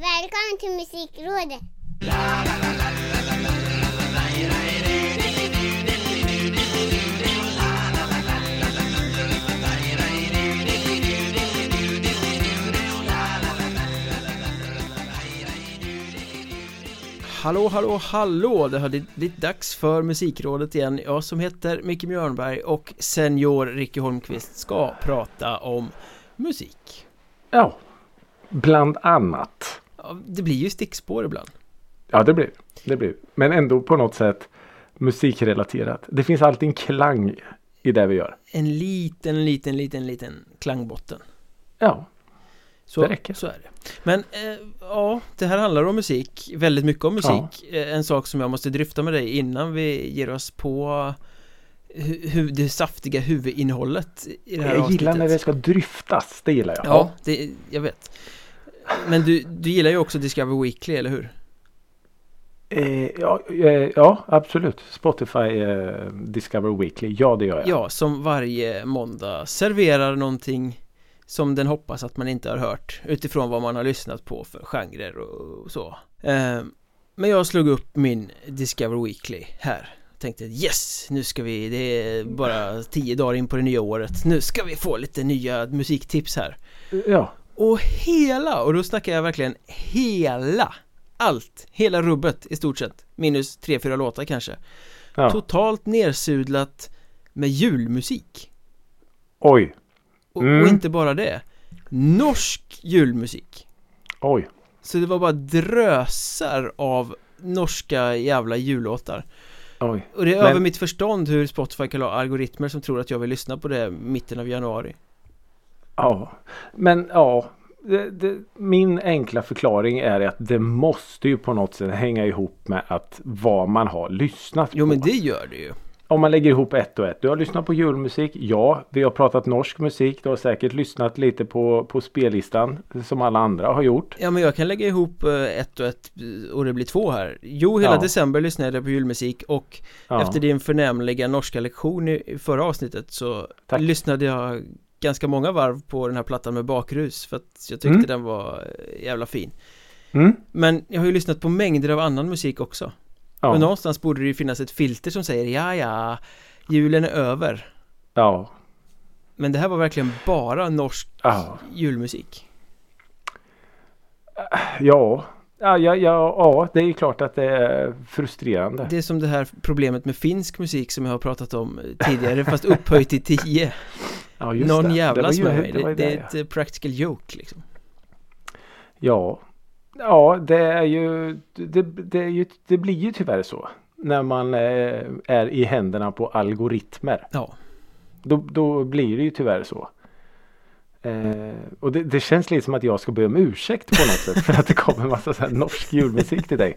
Välkommen till Musikrådet! Hallå, hallå, hallå! Det har blivit dags för Musikrådet igen. Jag som heter Micke Mjörnberg och senior Ricky Holmqvist ska prata om musik. Ja, bland annat. Ja, det blir ju stickspår ibland. Ja, det blir det. blir Men ändå på något sätt musikrelaterat. Det finns alltid en klang i det vi gör. En liten, liten, liten, liten klangbotten. Ja, Så, Det räcker. så är det. Men eh, ja, det här handlar om musik, väldigt mycket om musik. Eh, En sak som jag måste dryfta med dig innan vi ger oss på hu- hu- det saftiga huvudinnehållet i det här jag gillar avsnittet. när det ska dryftas. Det gillar jag. Ja, det, jag vet. Men du, du gillar ju också Discover Weekly, eller hur? Eh, ja, eh, ja, absolut. Spotify eh, Discover Weekly. Ja, det gör jag. Ja, som varje måndag serverar någonting som den hoppas att man inte har hört utifrån vad man har lyssnat på för genrer och så. Eh, men jag slog upp min Discover Weekly här. Tänkte yes, nu ska vi, det är bara tio dagar in på det nya året. Nu ska vi få lite nya musiktips här. Ja, Och hela, och då snackar jag verkligen hela Allt, hela rubbet i stort sett Minus tre, fyra låtar kanske ja. Totalt nersudlat med julmusik Oj, och, Mm. och inte bara det Norsk julmusik oj. Så det var bara drösar av norska jävla jullåtar Oj. Och det är Men- över mitt förstånd hur Spotify kan ha algoritmer som tror att jag vill lyssna på det mitten av januari Ja, men ja. Det, det, min enkla förklaring är att det måste ju på något sätt hänga ihop med att vad man har lyssnat Jo på. men det gör det ju Om man lägger ihop ett och ett. Du har lyssnat på julmusik. Ja, vi har pratat norsk musik. Du har säkert lyssnat lite på, på spellistan som alla andra har gjort. Ja men jag kan lägga ihop eh, ett och ett eh, och det blir två här Jo, hela Ja. december lyssnade jag på julmusik och Ja. efter din förnämliga norska lektion i i förra avsnittet så Tack. lyssnade jag ganska många varv på den här plattan med bakrus för att jag tyckte Mm. den var jävla fin Mm? Men jag har ju lyssnat på mängder av annan musik också Ja. och någonstans borde det ju finnas ett filter som säger ja ja julen är över ja. Men det här var verkligen bara norsk Ja. julmusik Ja. Ja, ja, ja, ja, det är ju klart att det är frustrerande. Det är som det här problemet med finsk musik som jag har pratat om tidigare fast upphöjt till 10 Ja, just Någon det. Det jävlas ju- med mig, det det, det är det, ett practical joke liksom Ja. Ja, det är ju det, det, är ju, det blir ju tyvärr så. När man eh, är i händerna på algoritmer. Ja, Då, då blir det ju tyvärr så. Eh, och det, det känns lite som att jag ska be om ursäkt på något sätt för att det kommer en massa så norsk julmusik till dig.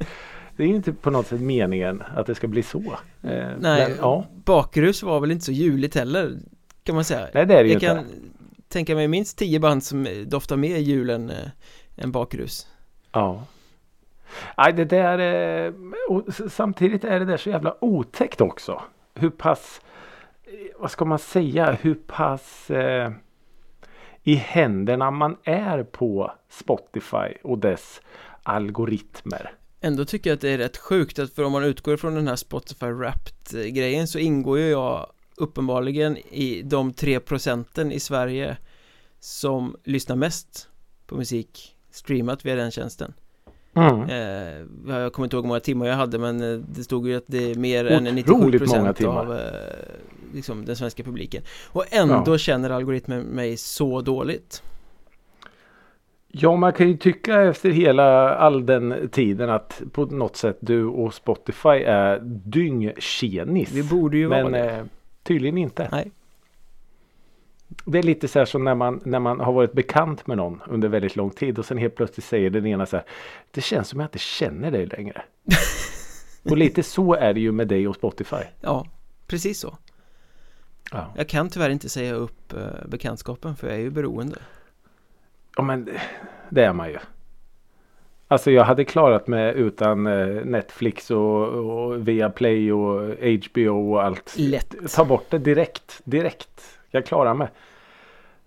Det är ju inte på något sätt meningen att det ska bli så. Eh, nej, men, ja. bakrus var väl inte så juligt heller kan man säga Nej det är det ju Jag inte. kan tänka mig minst 10 band som doftar mer jul än, eh, än bakrus Ja. Nej det där är, och samtidigt är det där så jävla otäckt också. Hur pass, eh, vad ska man säga, hur pass eh, i händerna man är på Spotify och dess algoritmer. Ändå tycker jag att det är rätt sjukt att för om man utgår från den här Spotify Wrapped grejen så ingår ju jag uppenbarligen i de 3 procenten i Sverige som lyssnar mest på musik streamat via den tjänsten Mm. eh, Jag kommer inte ihåg hur många timmar jag hade men eh, det stod ju att det är mer än 97 Otroligt procent timmar. av eh, liksom den svenska publiken Och ändå Ja. känner algoritmen mig så dåligt Ja, man kan ju tycka efter hela all den tiden att på något sätt du och Spotify är dyngtjenis. Vi borde ju vara Men det eh, tydligen inte. Nej. Det är lite så här som när man, när man har varit bekant med någon under väldigt lång tid och sen helt plötsligt säger den ena så här. Det känns som jag inte känner dig längre. och lite så är det ju med dig och Spotify. Ja, precis så Ja, Jag kan tyvärr inte säga upp eh, bekantskapen för jag är ju beroende ja men det- är man ju. Alltså jag hade klarat mig utan eh, Netflix och, och Viaplay och HBO och allt. Lätt Ta bort det direkt. Direkt. Jag klarar mig.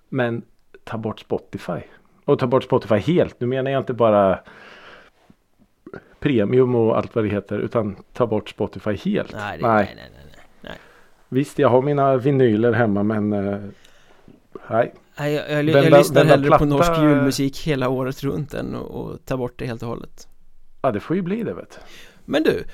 Men ta bort Spotify. Och ta bort Spotify helt. Nu menar jag inte bara premium och allt vad det heter. Utan ta bort Spotify helt. Nej, det, nej, nej, nej, nej. Visst, jag har mina vinyler hemma men eh, nej. nej jag, jag, jag, Vända- lyssnar hellre på platta- norsk julmusik hela året runt än att och ta bort det helt och hållet. Ja, det får ju bli det vet. Men du,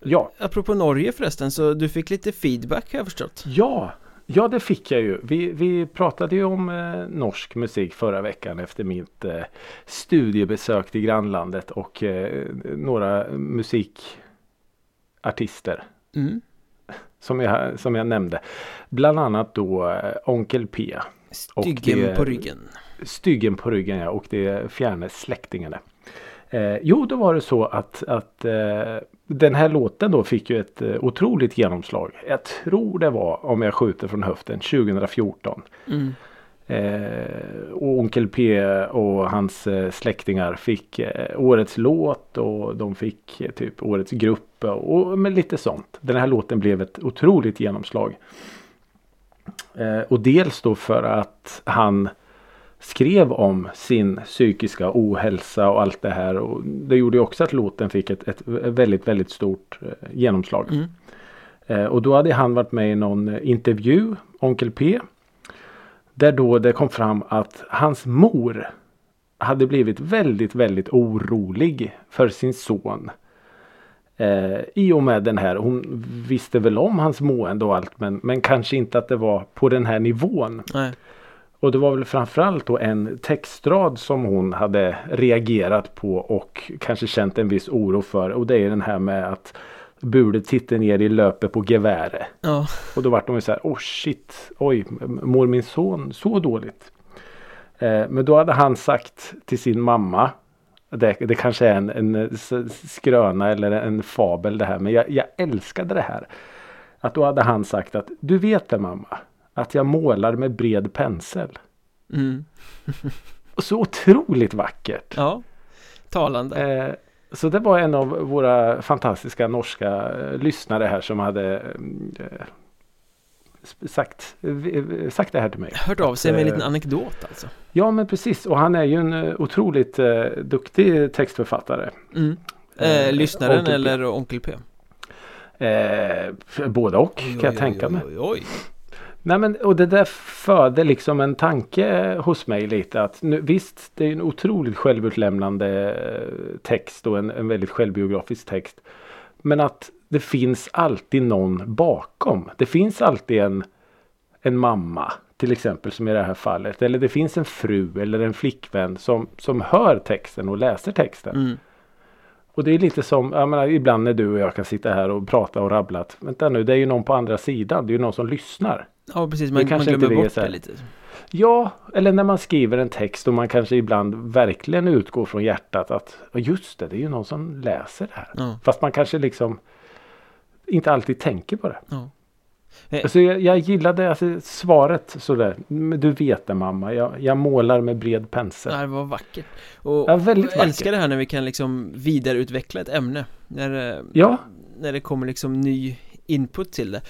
Ja, apropå Norge förresten, så du fick lite feedback har jag förstått. ja, ja det fick jag ju. Vi, vi pratade ju om eh, norsk musik förra veckan efter mitt eh, studiebesök till grannlandet och eh, några musikartister Mm. Som jag, som jag nämnde. Bland annat då eh, Onkel P. Styggen det- på ryggen. Styggen på ryggen ja och det är fjärne släktingarna. Eh, jo, då var det så att, att eh, den här låten då fick ju ett eh, otroligt genomslag. Jag tror det var, om jag skjuter från höften, 2014. Mm. Eh, och Onkel P och hans eh, släktingar fick eh, årets låt och de fick eh, typ årets grupp och, och med lite sånt. Den här låten blev ett otroligt genomslag. Eh, och dels då för att han skrev om sin psykiska ohälsa och allt det här. Och det gjorde ju också att låten fick ett, ett väldigt, väldigt stort eh, genomslag. Mm. Eh, och då hade han varit med i någon eh, intervju, Onkel P. Där då det kom fram att hans mor hade blivit väldigt, väldigt orolig för sin son. Eh, I och med den här, hon visste väl om hans mående och allt men, men kanske inte att det var på den här nivån. Nej. Och det var väl framförallt då en textrad som hon hade reagerat på och kanske känt en viss oro för. Och det är den här med att budet tittar ner i löpet på geväret. Ja. Och då vart de så här, oh shit, oj, mår min son så dåligt? Eh, men då hade han sagt till sin mamma, det, det kanske är en, en skröna eller en fabel det här, men jag, jag älskade det här. Att då hade han sagt att, du vet det mamma, att jag målar med bred pensel. Mm. Och så otroligt vackert. Ja. Talande. Eh, så det var en av våra fantastiska norska eh, lyssnare här som hade eh, sagt, eh, sagt det här till mig. Hört av sig med en eh, liten anekdot alltså. Ja men precis och han är ju en eh, otroligt eh, duktig textförfattare. Mm. Eh, Eh, lyssnaren Onkel eller Onkel P? Eh, både och kan jag tänka mig. Oj, oj. Nej men och det där föder liksom en tanke hos mig lite att nu, visst det är en otroligt självutlämnande eh, text och en, en väldigt självbiografisk text. Men att det finns alltid någon bakom. Det finns alltid en, en mamma till exempel som i det här fallet. Eller det finns en fru eller en flickvän som, som hör texten och läser texten. Mm. Och det är lite som, jag menar, ibland när du och jag kan sitta här och prata och rabbla. Vänta nu, det är ju någon på andra sidan. Det är ju någon som lyssnar. Ja precis, man, man glömmer bort det lite. Ja, eller när man skriver en text och man kanske ibland verkligen utgår från hjärtat att "Ja, just det, det är ju någon som läser det här. Ja. Fast man kanske liksom inte alltid tänker på det. Ja. Eh. Alltså jag, jag gillade alltså, svaret sådär. Du vet det mamma, jag, jag målar med bred pensel. Ja, det var vackert. Och Ja, väldigt jag älskar vackert. det här när vi kan liksom vidareutveckla ett ämne. När, eh, Ja, när det kommer liksom ny input till det.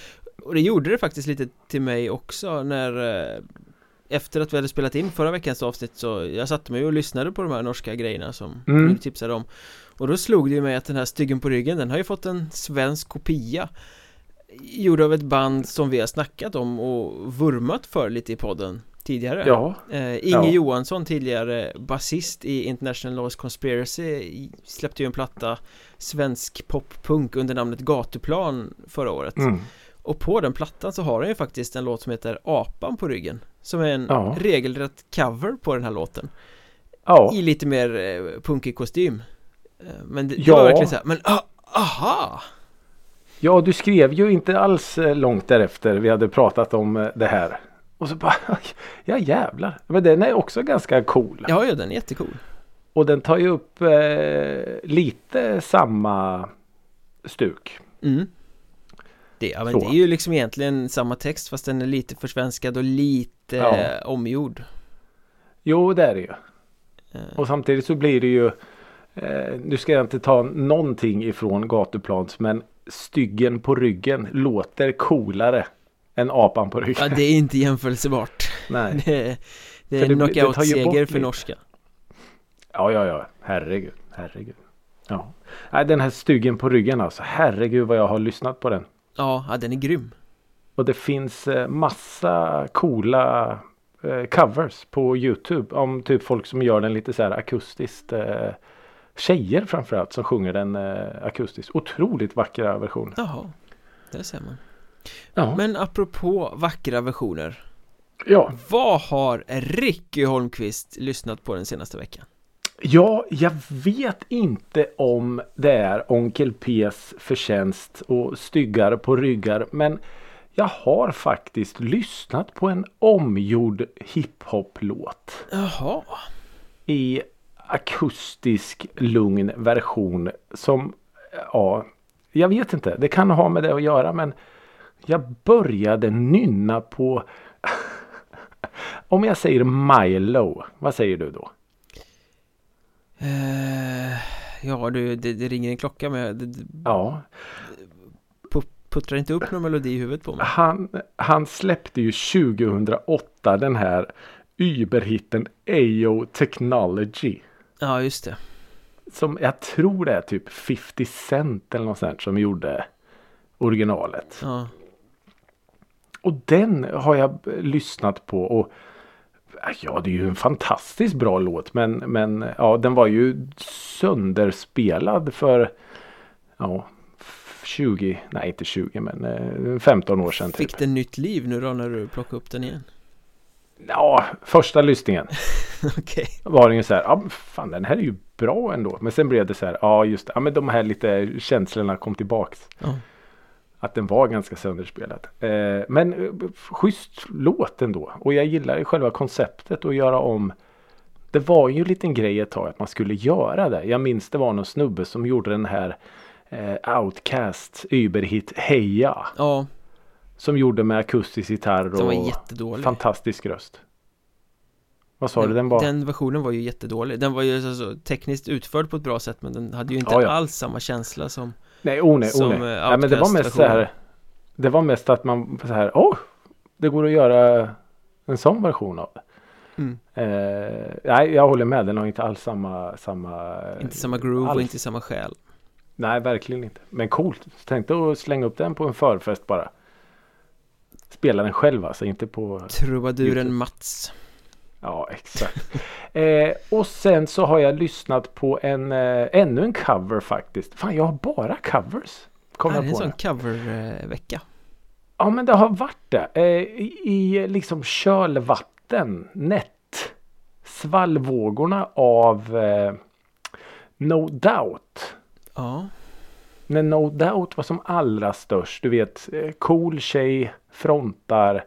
Och det gjorde det faktiskt lite till mig också när eh, efter att vi hade spelat in förra veckans avsnitt så jag satte mig och lyssnade på de här norska grejerna som Mm. du tipsade om Och då slog det ju mig att den här Styggen på ryggen den har ju fått en svensk kopia Gjord av ett band som vi har snackat om och vurmat för lite i podden tidigare ja, eh, Inge Ja. Johansson, tidigare basist i International Laws Conspiracy släppte ju en platta Svensk poppunk under namnet Gatuplan förra året mm. och på den plattan så har han ju faktiskt en låt som heter Apan på ryggen Som är en Ja. regelrätt cover på den här låten ja. I lite mer eh, punkig kostym Men det, det Ja. var verkligen så här, men ah, aha! Ja, du skrev ju inte alls eh, långt därefter vi hade pratat om eh, det här. Och så bara, ja jävlar. Men den är också ganska cool. Ja, ja den är jättecool Och den tar ju upp eh, lite samma stuk. mm. det, ja, men Så. det är ju liksom egentligen samma text fast den är lite försvenskad och lite Ja. eh, omgjord Jo, det är det ju. Eh, Och samtidigt så blir det ju, eh, nu ska jag inte ta någonting ifrån gatuplans, men styggen på ryggen låter coolare än apan på ryggen. Ja, det är inte jämförbart Nej. Det, det är en knockout-seger för norska Ja, ja, ja. Herregud. Herregud. Ja. Nej, den här stugen på ryggen alltså. Herregud vad jag har lyssnat på den. Ja, ja den är grym. Och det finns eh, massa coola eh, covers på Youtube. Om typ folk som gör den lite så här akustiskt. Tjejer framförallt som sjunger den eh, akustiskt. Otroligt vackra versioner. Jaha, där ser man. Ja. Men apropå vackra versioner. ja. Vad har Ricky Holmqvist lyssnat på den senaste veckan? Ja, jag vet inte om det är Onkel P's förtjänst och styggar på ryggar. Men jag har faktiskt lyssnat på en omgjord hiphop-låt. Jaha, I akustisk lugn version som, ja, jag vet inte. Det kan ha med det att göra men jag började nynna på om jag säger Milo, vad säger du då? eh, ja du, det, det ringer en klocka med det, det Ja, puttrar inte upp någon melodi i huvudet på mig. han, han släppte ju 2008 den här überhitten Ayo Technology. Ja, just det. Som jag tror det är typ 50 Cent eller något sånt som gjorde originalet. Ja, Och den har jag lyssnat på och Ja det är ju en fantastiskt bra låt men, men ja den var ju sönderspelad för Ja 20, nej inte 20 men eh, 15 år sedan typ. fick den nytt liv nu då när du plockade upp den igen? Ja, första lyssningen Okej. var det så här, ja fan den här är ju bra ändå. Men sen blev det så här, ja just ja men de här lite känslorna kom tillbaks. Ja. Att den var ganska sönderspelad. Eh, men eh, schysst låt ändå. Och jag gillar ju själva konceptet att göra om. Det var ju en liten grej ett tag att man skulle göra det. Jag minns det var någon snubbe som gjorde den här eh, Outcast Uberhit Heja. Ja, Som gjorde med akustisk gitarr den var och jättedålig. fantastisk röst. Vad sa du? Den var? den versionen var ju jättedålig. Den var ju alltså tekniskt utförd på ett bra sätt men den hade ju inte Ja, ja. alls samma känsla som Nej, oh nej, Som, oh eh, nej. nej men det var mest så här. Det var mest att man så här. Åh! det går att göra en sån version av det. Mm. Eh, nej, jag håller med. Den har inte alls samma. samma Inte samma groove och alls. inte samma själ. Nej, verkligen inte. Men coolt. Tänkte att slänga upp den på en förfest bara. Spela den själv alltså, inte på... Trubaduren YouTube. Mats. Ja, exakt. eh, och sen så har jag lyssnat på en eh, ännu en cover faktiskt. Fan, jag har bara covers. Kom är jag en sån covervecka. Ja men det har varit det. Eh, i, I liksom kölvatten, nätt, svallvågorna av eh, No Doubt. Ja, När No Doubt var som allra störst. Du vet, eh, cool tjej, frontar,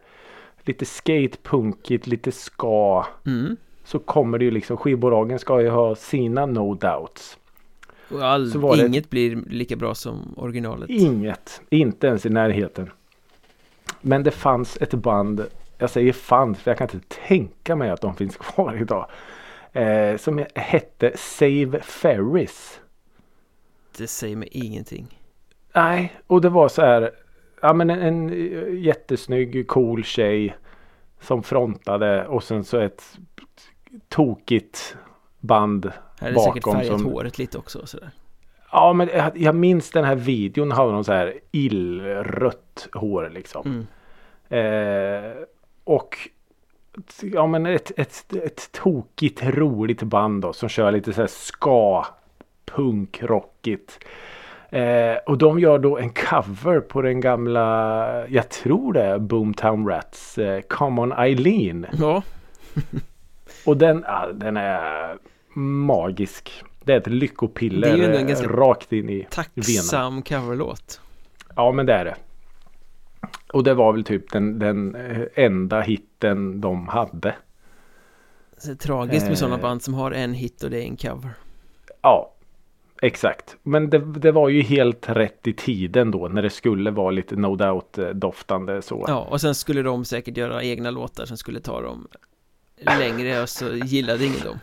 lite skatepunkigt, lite ska. mm. Så kommer det ju liksom, skivbolagen ska ju ha sina No Doubts. Och all, Så var det- inget blir lika bra som originalet. Inget, inte ens i närheten. Men det fanns ett band, jag säger fanns för jag kan inte tänka mig att de finns kvar idag. Eh, som hette Save Ferris. Det säger mig ingenting. Nej, och det var så här. Ja men en, en jättesnygg cool tjej. Som frontade och sen så ett tokigt band. Här är det säkert Bakom färgat som- håret lite också sådär. Ja men jag, jag minns den här videon hade någon så här illrött hår liksom. Mm. Eh, och ja men ett, ett, ett tokigt roligt band då som kör lite så här ska punkrockigt. Eh, och de gör då en cover på den gamla, jag tror det är Boomtown Rats, eh, Come On Eileen. Ja, Och den, ja, den är magisk. Det är ett lyckopiller Det är ju en eh, ganska rakt in i tacksam coverlåt. Ja men det är det. Och det var väl typ den, den eh, enda hitten de hade. Så det är tragiskt med Eh. sådana band som har en hit och det är en cover. Ja, exakt. Men det, det var ju helt rätt i tiden då när det skulle vara lite no doubt eh, doftande så. Ja, och sen skulle de säkert göra egna låtar som skulle ta dem längre och så gillade ingen dem.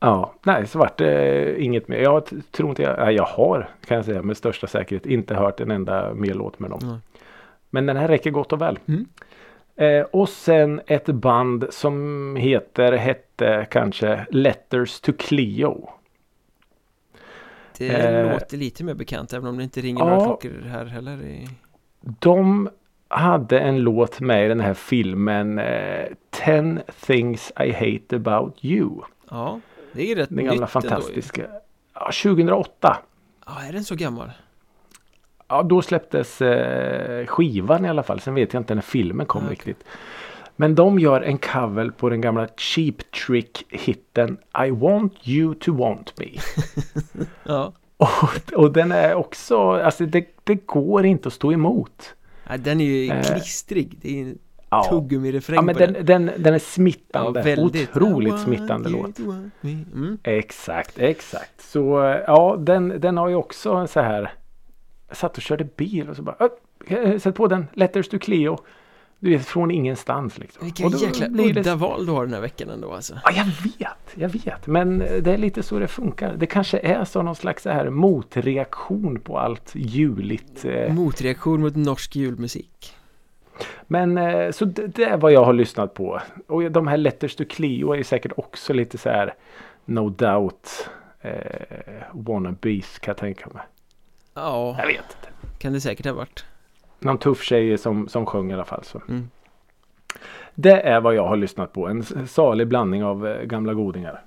Ja, nej så vart det eh, inget mer. Jag tror inte jag, nej, jag har kan jag säga med största säkerhet inte hört en enda mer låt med dem. Mm. Men den här räcker gott och väl. Mm. Eh, och sen ett band som heter, het, hette kanske Letters to Cleo. Det Eh. låter lite mer bekant även om det inte ringer Ja. några klockor här heller. I... De hade en låt med i den här filmen eh, Ten things I hate about you. Ja, det är rätt Den gamla nytt ändå ju. fantastiska. Ja, 2008. Ja, är den så gammal? Ja, då släpptes eh, skivan i alla fall. Sen vet jag inte när filmen kom Ah, okej. riktigt. Men de gör en cover på den gamla Cheap Trick-hitten I want you to want me. Ja. och, och den är också, alltså det, det går inte att stå emot. ja den är ju Eh. klistrig. Det är en Ja, tuggummi-refräng ja men på den, den, den är smittande. väldigt. Otroligt smittande låt. Mm. Exakt, exakt. Så eh, ja, den, den har ju också en så här. Jag satt och körde bil och så bara. "Ö, Sätt på den. Letters to Cleo. Du vet från ingenstans liksom. Vilka jäkla blir det- udda val du har den här veckan ändå alltså. Ja, jag vet, jag vet. Men eh, det är lite så det funkar. Det kanske är så någon slags så här motreaktion på allt juligt. eh. Motreaktion mot norsk julmusik. Men eh, så det, det är vad jag har lyssnat på. Och de här Letters to Cleo är säkert också lite så här No doubt eh, wannabes kan jag tänka mig. Ja, Jag vet inte. kan det säkert ha varit. Någon tuff tjej som, som sjöng i alla fall. Så. Mm. Det är vad jag har lyssnat på. En salig blandning av eh, gamla godingar.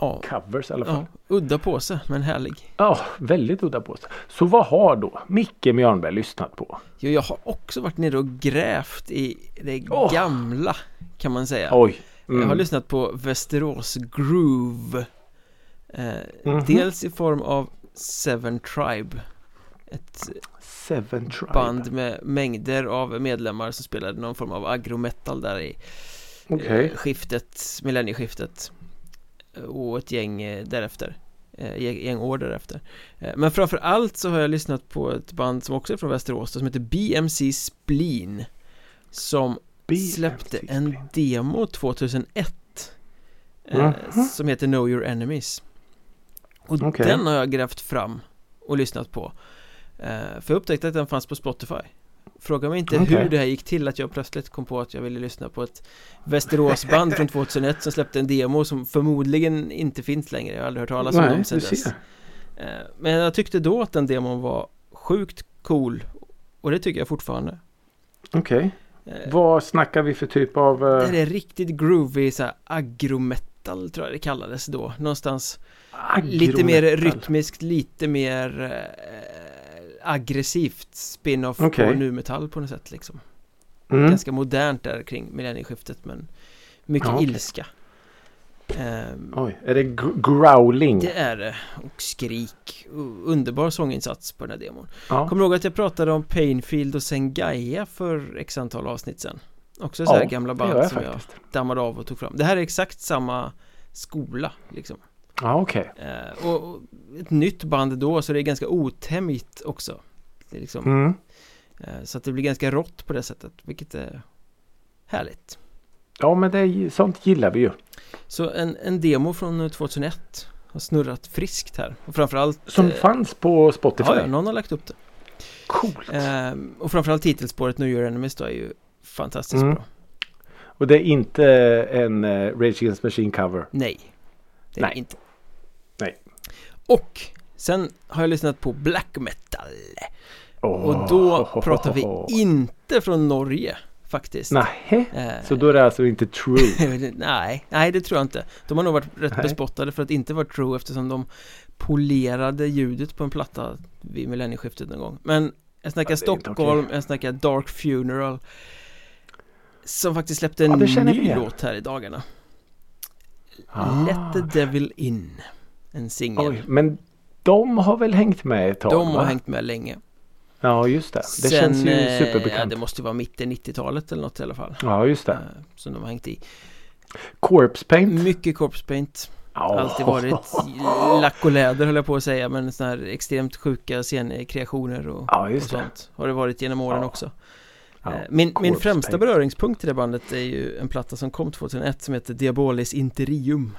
Ja, Covers i alla fall. ja, udda påse men härlig. Ja, väldigt udda på sig. Så vad har då Micke Mjörnberg lyssnat på? Jo, jag har också varit nere och grävt i det Åh. gamla kan man säga. Oj. Jag har Mm. lyssnat på Västerås Groove. Eh, Mhm. Dels i form av Seven Tribe. Ett Seven Tribe. band med mängder av medlemmar som spelade någon form av agrometal där i Okej. eh, skiftet, millennieskiftet och ett gäng eh, därefter eh, gäng år därefter Eh, Men framför allt så har jag lyssnat på ett band som också är från Västerås som heter BMC Spleen Som BMC släppte en Spleen. demo 2001 eh, Mhm. Som heter Know Your Enemies Och Okej. den har jag grävt fram och lyssnat på eh, För jag upptäckte att den fanns på Spotify Fråga mig inte Okej. hur det här gick till att jag plötsligt kom på att jag ville lyssna på ett Västeråsband från 2001 som släppte en demo som förmodligen inte finns längre Jag har aldrig hört talas om dem sedan dess. Eh, Men jag tyckte då att den demon var sjukt cool Och det tycker jag fortfarande Okej. Eh, Vad snackar vi för typ av... eh, Det är riktigt groovy så här agrometal tror jag det kallades då Någonstans lite mer rytmiskt, lite mer eh, aggressivt spin-off Okej. på nu metall på något sätt liksom Mm. Ganska modernt där kring millennieskiftet men mycket okej. ilska Ehm, Oj, är det gr- growling? Det är det och skrik Underbar sånginsats på den här demon Ja. Kommer du ihåg att jag pratade om Painfield och Sengaya för x antal avsnitt sen? Också så här Ja, gamla band jag som jag faktiskt. dammade av och tog fram Det här är exakt samma skola liksom Ja, okej. Eh, och, och ett nytt band då så det är ganska otämjt också det är liksom, Mm. eh, Så att det blir ganska rått på det sättet Vilket är härligt Ja, men det är, sånt gillar vi ju. Så en, en demo från 2001 Har snurrat friskt här Och framförallt Som eh, fanns på Spotify. Ja, någon har lagt upp det Coolt. Ehm, Och framförallt titelspåret New Year Enemies då är ju fantastiskt Mm. bra Och det är inte en Rage Against Machine cover. Nej Det är Nej. inte. Och sen har jag lyssnat på black metal Oh. Och då pratar vi inte från Norge faktiskt Nej, Eh, så då är det alltså inte true. nej, nej det tror jag inte De har nog varit rätt Nej. bespottade för att inte vara true eftersom de polerade ljudet på en platta vid millennieskiftet någon gång Men jag snackar Ja, Stockholm, okej. jag snackar Dark Funeral Som faktiskt släppte en Ja, ny låt här i dagarna Ah. Let the Devil In En singel men de har väl hängt med ett tag? De har va? hängt med länge Ja, just det. Det Sen, känns ju eh, Ja, superbekant. det måste vara mitten 90-talet eller något i alla fall Ja, just det. eh, Som de har hängt i Corpse Paint. Mycket corpse paint Ja. Alltid varit lack och läder höll jag på att säga Men sådana här extremt sjuka scenkreationer och, Ja, och sånt Har det varit genom åren Ja. också Ja, Eh, Min, min främsta Paint. beröringspunkt till det bandet är ju en platta som kom 2001 som heter Diabolis Interium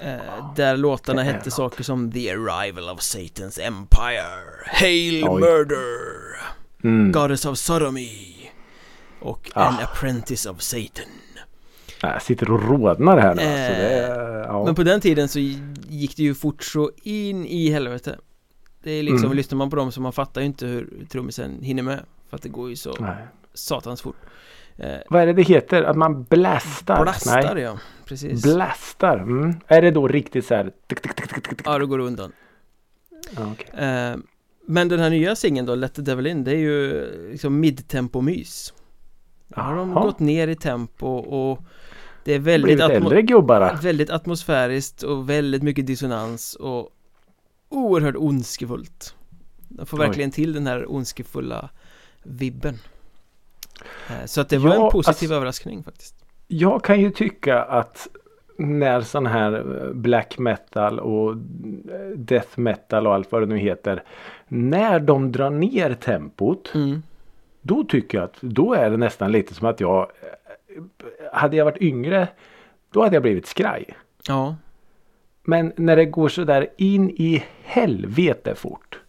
eh, Där låtarna det hette saker som The Arrival of Satan's Empire Hail Oj. Murder Mm. Goddess of Sodomy och Ah. An Apprentice of Satan Jag sitter och rodnar här nu. Eh, alltså, det, är- ja. Men på den tiden så gick det ju fort så in i helvete Det är liksom, Mm. lyssnar man på dem så man fattar ju inte hur trummisen hinner med För att det går ju så Nej. satans fort eh, Vad är det det heter? Att man blastar? Blastar Nej. ja, precis Blastar? Mm. Är det då riktigt så här? tick, tick, tick? Ja, då går det undan Ja, okej. eh, Men den här nya singeln då, Let the Devil In, det är ju liksom midtempo-mys Där har de gått ner i tempo och det är väldigt, atmo- väldigt atmosfäriskt och väldigt mycket dissonans och oerhört ondskefullt De får Oj. verkligen till den här ondskefulla vibben Eh, Så att det var Ja, en positiv alltså- överraskning faktiskt Jag kan ju tycka att när sån här eh, black metal och eh, death metal och allt vad det nu heter. När de drar ner tempot. mm. Då tycker jag att då är det nästan lite som att jag eh, Hade jag varit yngre Då hade jag blivit skraj. Ja, Men när det går så där in i helvete fort.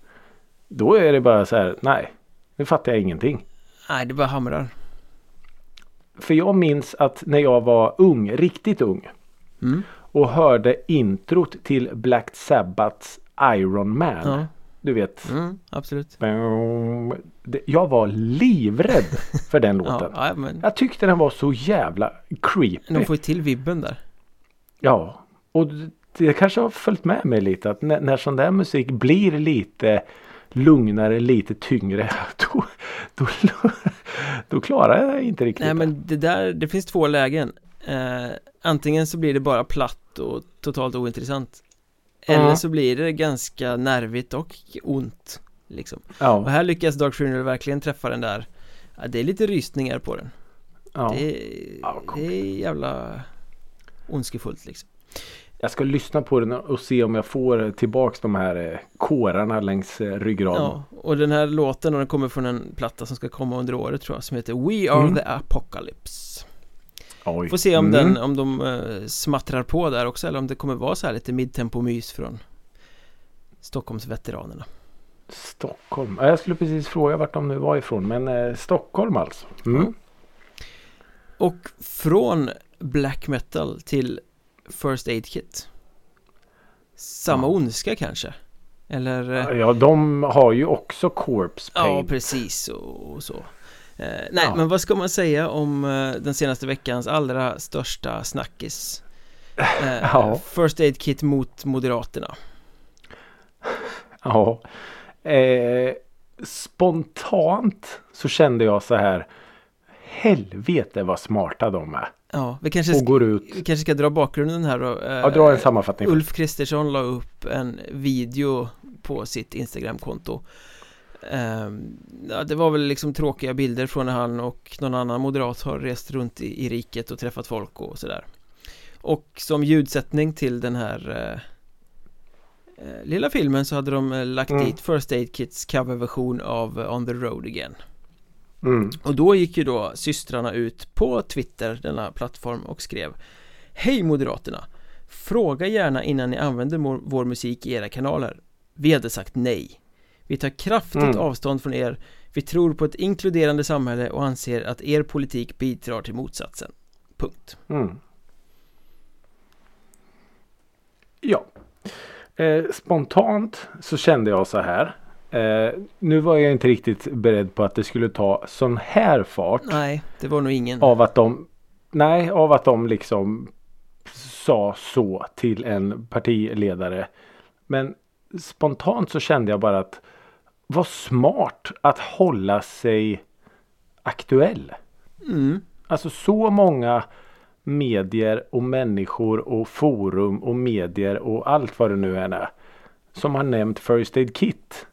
Då är det bara så här. Nej. Nu fattar jag ingenting. nej det bara hamrar För jag minns att när jag var ung, riktigt ung. mm. Och hörde introt till Black Sabbaths Iron Man. Ja, Du vet. mm, absolut Jag var livrädd för den Ja, låten. ja men Jag tyckte den var så jävla creepy. de får ju till vibben där Ja. Och det kanske har följt med mig lite att när, när sån där musik blir lite lugnare, lite tyngre. Då, då, då klarar jag inte riktigt Nej men det där, det finns två lägen. Eh, Antingen så blir det bara platt och totalt ointressant. Ja. Eller så blir det ganska nervigt och ont Liksom. Och Ja, här lyckas Dark Funeral verkligen träffa den där. Ja, Det är lite rysningar på den. Ja. det, det är jävla ondskefullt liksom Jag ska lyssna på den och se om jag får tillbaks de här eh, kårarna längs eh, ryggraden. Ja, och den här låten och den kommer från en platta som ska komma under året tror jag Som heter We Are Mm. The Apocalypse Oj. Får se om Mm. den, om de eh, smattrar på där också eller om det kommer vara så här lite midtempo-mys från Stockholmsveteranerna Stockholm. Ja, Jag skulle precis fråga vart de nu var ifrån. Men eh, Stockholm alltså. Mm. Och från black metal till First Aid Kit Samma Ja. ondska kanske? Eller? eh, Ja, de har ju också corpse Ja, paint. precis och, och så eh, Nej, Ja. men vad ska man säga om eh, den senaste veckans allra största snackis? Eh, Ja. First Aid Kit mot Moderaterna Ja. Eh, spontant så kände jag så här. Helvete vad smarta de är. Ja, vi kanske, Och går ut. vi kanske ska dra bakgrunden här då eh, Ja, dra en sammanfattning. först. Ulf Kristersson la upp en video på sitt Instagramkonto Ehm, ja, Det var väl liksom tråkiga bilder från när han och någon annan moderat har rest runt i, i riket och träffat folk och sådär Och som ljudsättning till den här eh, eh, lilla filmen så hade de eh, lagt Mm. dit First Aid Kits coverversion av eh, On the Road Again Mm. och då gick ju då systrarna ut på Twitter, denna plattform och skrev Hej Moderaterna! Fråga gärna innan ni använder vår, musik i era kanaler Vi hade sagt nej Vi tar kraftigt Mm. avstånd från er Vi tror på ett inkluderande samhälle och anser att er politik bidrar till motsatsen Punkt Mm. Ja. Eh, spontant så kände jag så här. Eh, nu var jag inte riktigt beredd på att det skulle ta sån här fart. Nej, det var nog ingen Av att de Nej, av att de liksom sa så till en partiledare. Men spontant så kände jag bara att vad smart att hålla sig aktuell. mm. Alltså så många medier och människor och forum och medier och allt vad det nu än är. Som har nämnt First Aid Kit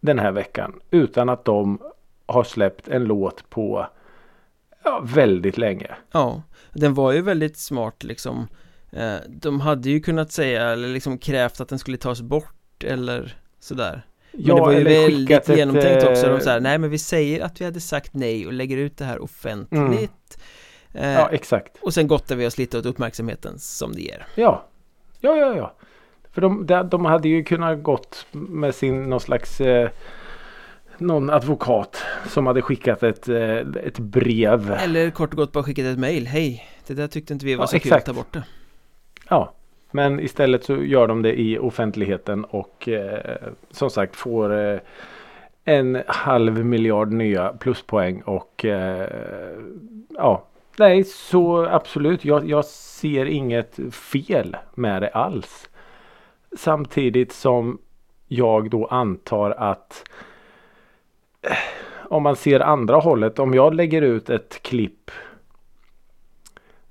den här veckan. Utan att de har släppt en låt på ja, väldigt länge. Ja, den var ju väldigt smart liksom eh, De hade ju kunnat säga eller liksom krävt att den skulle tas bort eller sådär Men det var ju väldigt skickat ett, genomtänkt också. De eh, sa nej men vi säger att vi hade sagt nej och lägger ut det här offentligt. Eh, Ja, exakt. och sen gottar vi oss lite åt uppmärksamheten som det ger. Ja, ja, ja, ja. För de, de, de hade ju kunnat gått med sin någon slags eh, någon advokat som hade skickat ett, eh, ett brev. Eller kort och gott bara skickat ett mail. Hej, Det där tyckte inte vi var Ja, så kul exakt. att ta bort det. Ja, men istället så gör de det i offentligheten och eh, som sagt får eh, en halv miljard nya pluspoäng och eh, ja, nej så absolut. Jag, jag ser inget fel med det alls. Samtidigt som jag då antar att eh, om man ser andra hållet, om jag lägger ut ett klipp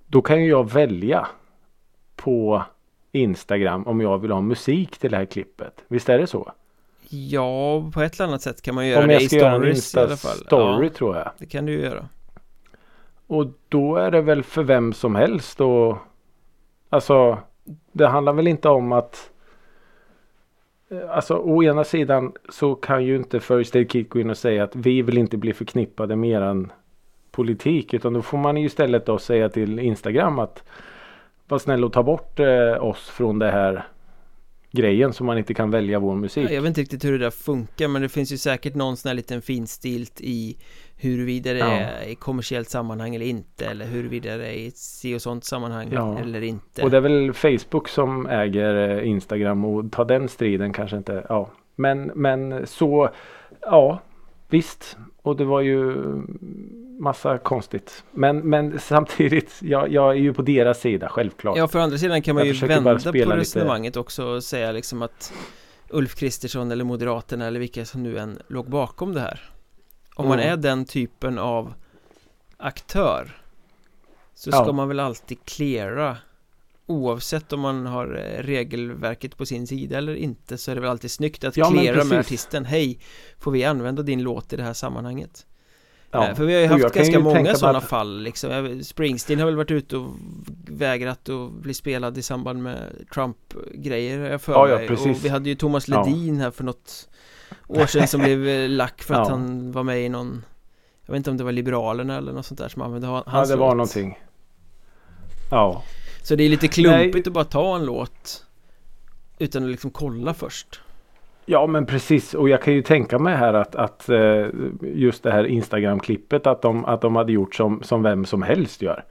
då kan ju jag välja på Instagram om jag vill ha musik till det här klippet. Visst är det så? Ja, på ett eller annat sätt kan man göra Om det i stories i alla fall. Insta-story Ja, tror jag. det kan du ju göra. Och då är det väl för vem som helst och Alltså Det handlar väl inte om att Eh, alltså å ena sidan så kan ju inte First Aid Kit gå in och säga att vi vill inte bli förknippade med eran politik. Utan då får man ju istället då säga till Instagram att var snäll och ta bort eh, oss från det här grejen så man inte kan välja vår musik. Jag vet inte riktigt hur det där funkar men det finns ju säkert någon sån här liten finstilt i huruvida det Ja. är i kommersiellt sammanhang eller inte eller huruvida det är i ett si och sånt sammanhang Ja. eller inte. Och det är väl Facebook som äger eh, Instagram och ta den striden kanske inte. Ja. Men, men så ja visst. Och det var ju massa konstigt. Men, men samtidigt jag, jag är ju på deras sida självklart. Ja, för andra sidan kan man Jag ju vända på spela lite- resonemanget också och säga liksom att Ulf Kristersson eller Moderaterna eller vilka som nu än låg bakom det här Om man Mm. är den typen av aktör Så Ja. ska man väl alltid cleara Oavsett om man har eh, regelverket på sin sida eller inte Så är det väl alltid snyggt att Ja, cleara med artisten Hej, får vi använda din låt i det här sammanhanget? Ja. Eh, För vi har ju haft ganska ju många sådana att- fall liksom. Springsteen har väl varit ute och vägrat att bli spelad i samband med Trump-grejer för Ja, ja, precis. Och vi hade ju Thomas Ja. Ledin här för något år sedan som blev eh, lack för att Ja. han var med i någon Jag vet inte om det var Liberalerna eller något sånt där som använde ha- ja hans det var låt. någonting. Ja. Så det är lite klumpigt Nej. att bara ta en låt Utan att liksom kolla först Ja men precis och jag kan ju tänka mig här att, att eh, just det här Instagram-klippet att de, att de hade gjort som, som vem som helst gör.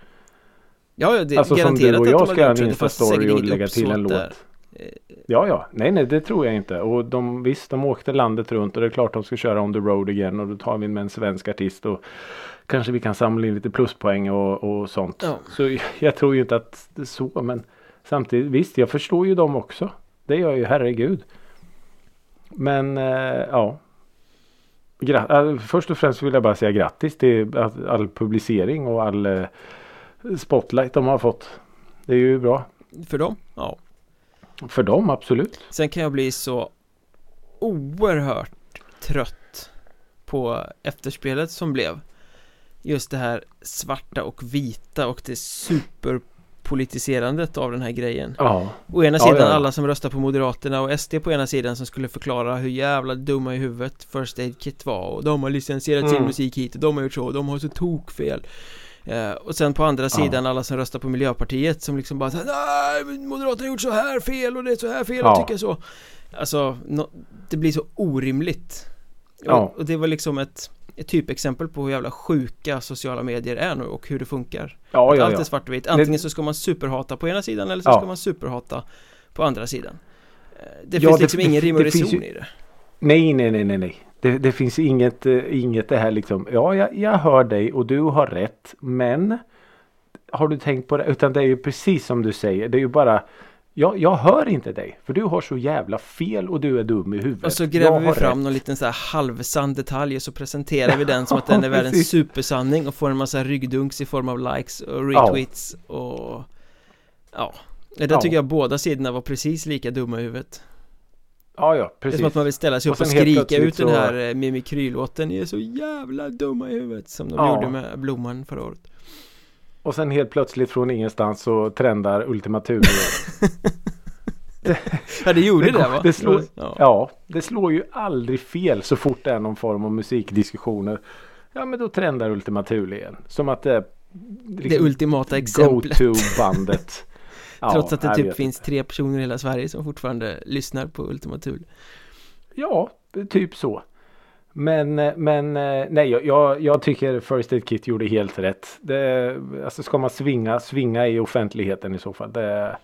Ja, det är Alltså som garanterat du och att jag de ska göra en Insta-story och lägga till en låt. där. Eh, Ja, ja. Nej, nej, det tror jag inte. Och de, visst, de åkte landet runt och det är klart de ska köra on the road again och då tar vi med en svensk artist och kanske vi kan samla in lite pluspoäng och, och sånt. Ja. Så jag tror ju inte att det är så, men samtidigt visst, jag förstår ju dem också. Det gör jag ju, herregud. Men, eh, ja. Gra- äh, först och främst vill jag bara säga grattis till all publicering och all eh, spotlight de har fått. Det är ju bra. För dem? Ja För dem, absolut. Sen kan jag bli så oerhört trött på efterspelet som blev Just det här svarta och vita och det superpolitiserandet av den här grejen Ja. Å ena sidan ja, ja. alla som röstar på Moderaterna och SD på ena sidan som skulle förklara hur jävla dumma i huvudet First Aid Kit var och de har licensierat sin Mm. musik hit och de har gjort så och de har så tokfel eh, Och sen på andra sidan alla som röstar på Miljöpartiet som liksom bara Nej, Moderaterna har gjort så här fel och det är så här fel Ja. och tycker så Alltså, nå- det blir så orimligt Ja. och, och det var liksom ett, ett typexempel på hur jävla sjuka sociala medier är nu och hur det funkar Ja, ja, allt ja. är svart och vitt. Antingen Det- så ska man superhata på ena sidan eller så Ja. ska man superhata på andra sidan. Eh, Det Ja, finns det- liksom det- ingen rim och reson ju- i det. Nej, nej, nej, nej, nej. Det, det finns inget, eh, inget det här liksom. Ja, jag, jag hör dig och du har rätt. Men har du tänkt på det? Utan det är ju precis som du säger. Det är ju bara jag, jag hör inte dig. För du har så jävla fel och du är dum i huvudet. Och så gräver vi fram rätt. någon liten så här halvsann detalj och så presenterar vi den som att den är världens supersanning och får en massa ryggdunks i form av likes och retweets och ja. Det där Ja. tycker jag båda sidorna var precis lika dumma i huvudet. Ja, ja, Det är precis. som att man vill ställa sig Och upp och helt skrika ut den här eh, Mimikry-låten Ni är så jävla dumma i huvudet Som de Ja. gjorde med Blomman förra året Och sen helt plötsligt från ingenstans så trendar Ultima Thule. Ja det gjorde det, går- va? det slår, ja. ja, det slår ju aldrig fel så fort det är någon form av musikdiskussioner. Ja, men då trendar Ultima Thule igen. Som att det är Det liksom ultimata exemplet go-to-bandet. Ja, Trots att det typ finns tre personer i hela Sverige som fortfarande lyssnar på Ultima Thule Ja, typ så. Men, eh, men eh, nej, jag- jag, tycker First Aid Kit gjorde helt rätt. Det, alltså ska man svinga, svinga i offentligheten i så fall. Det,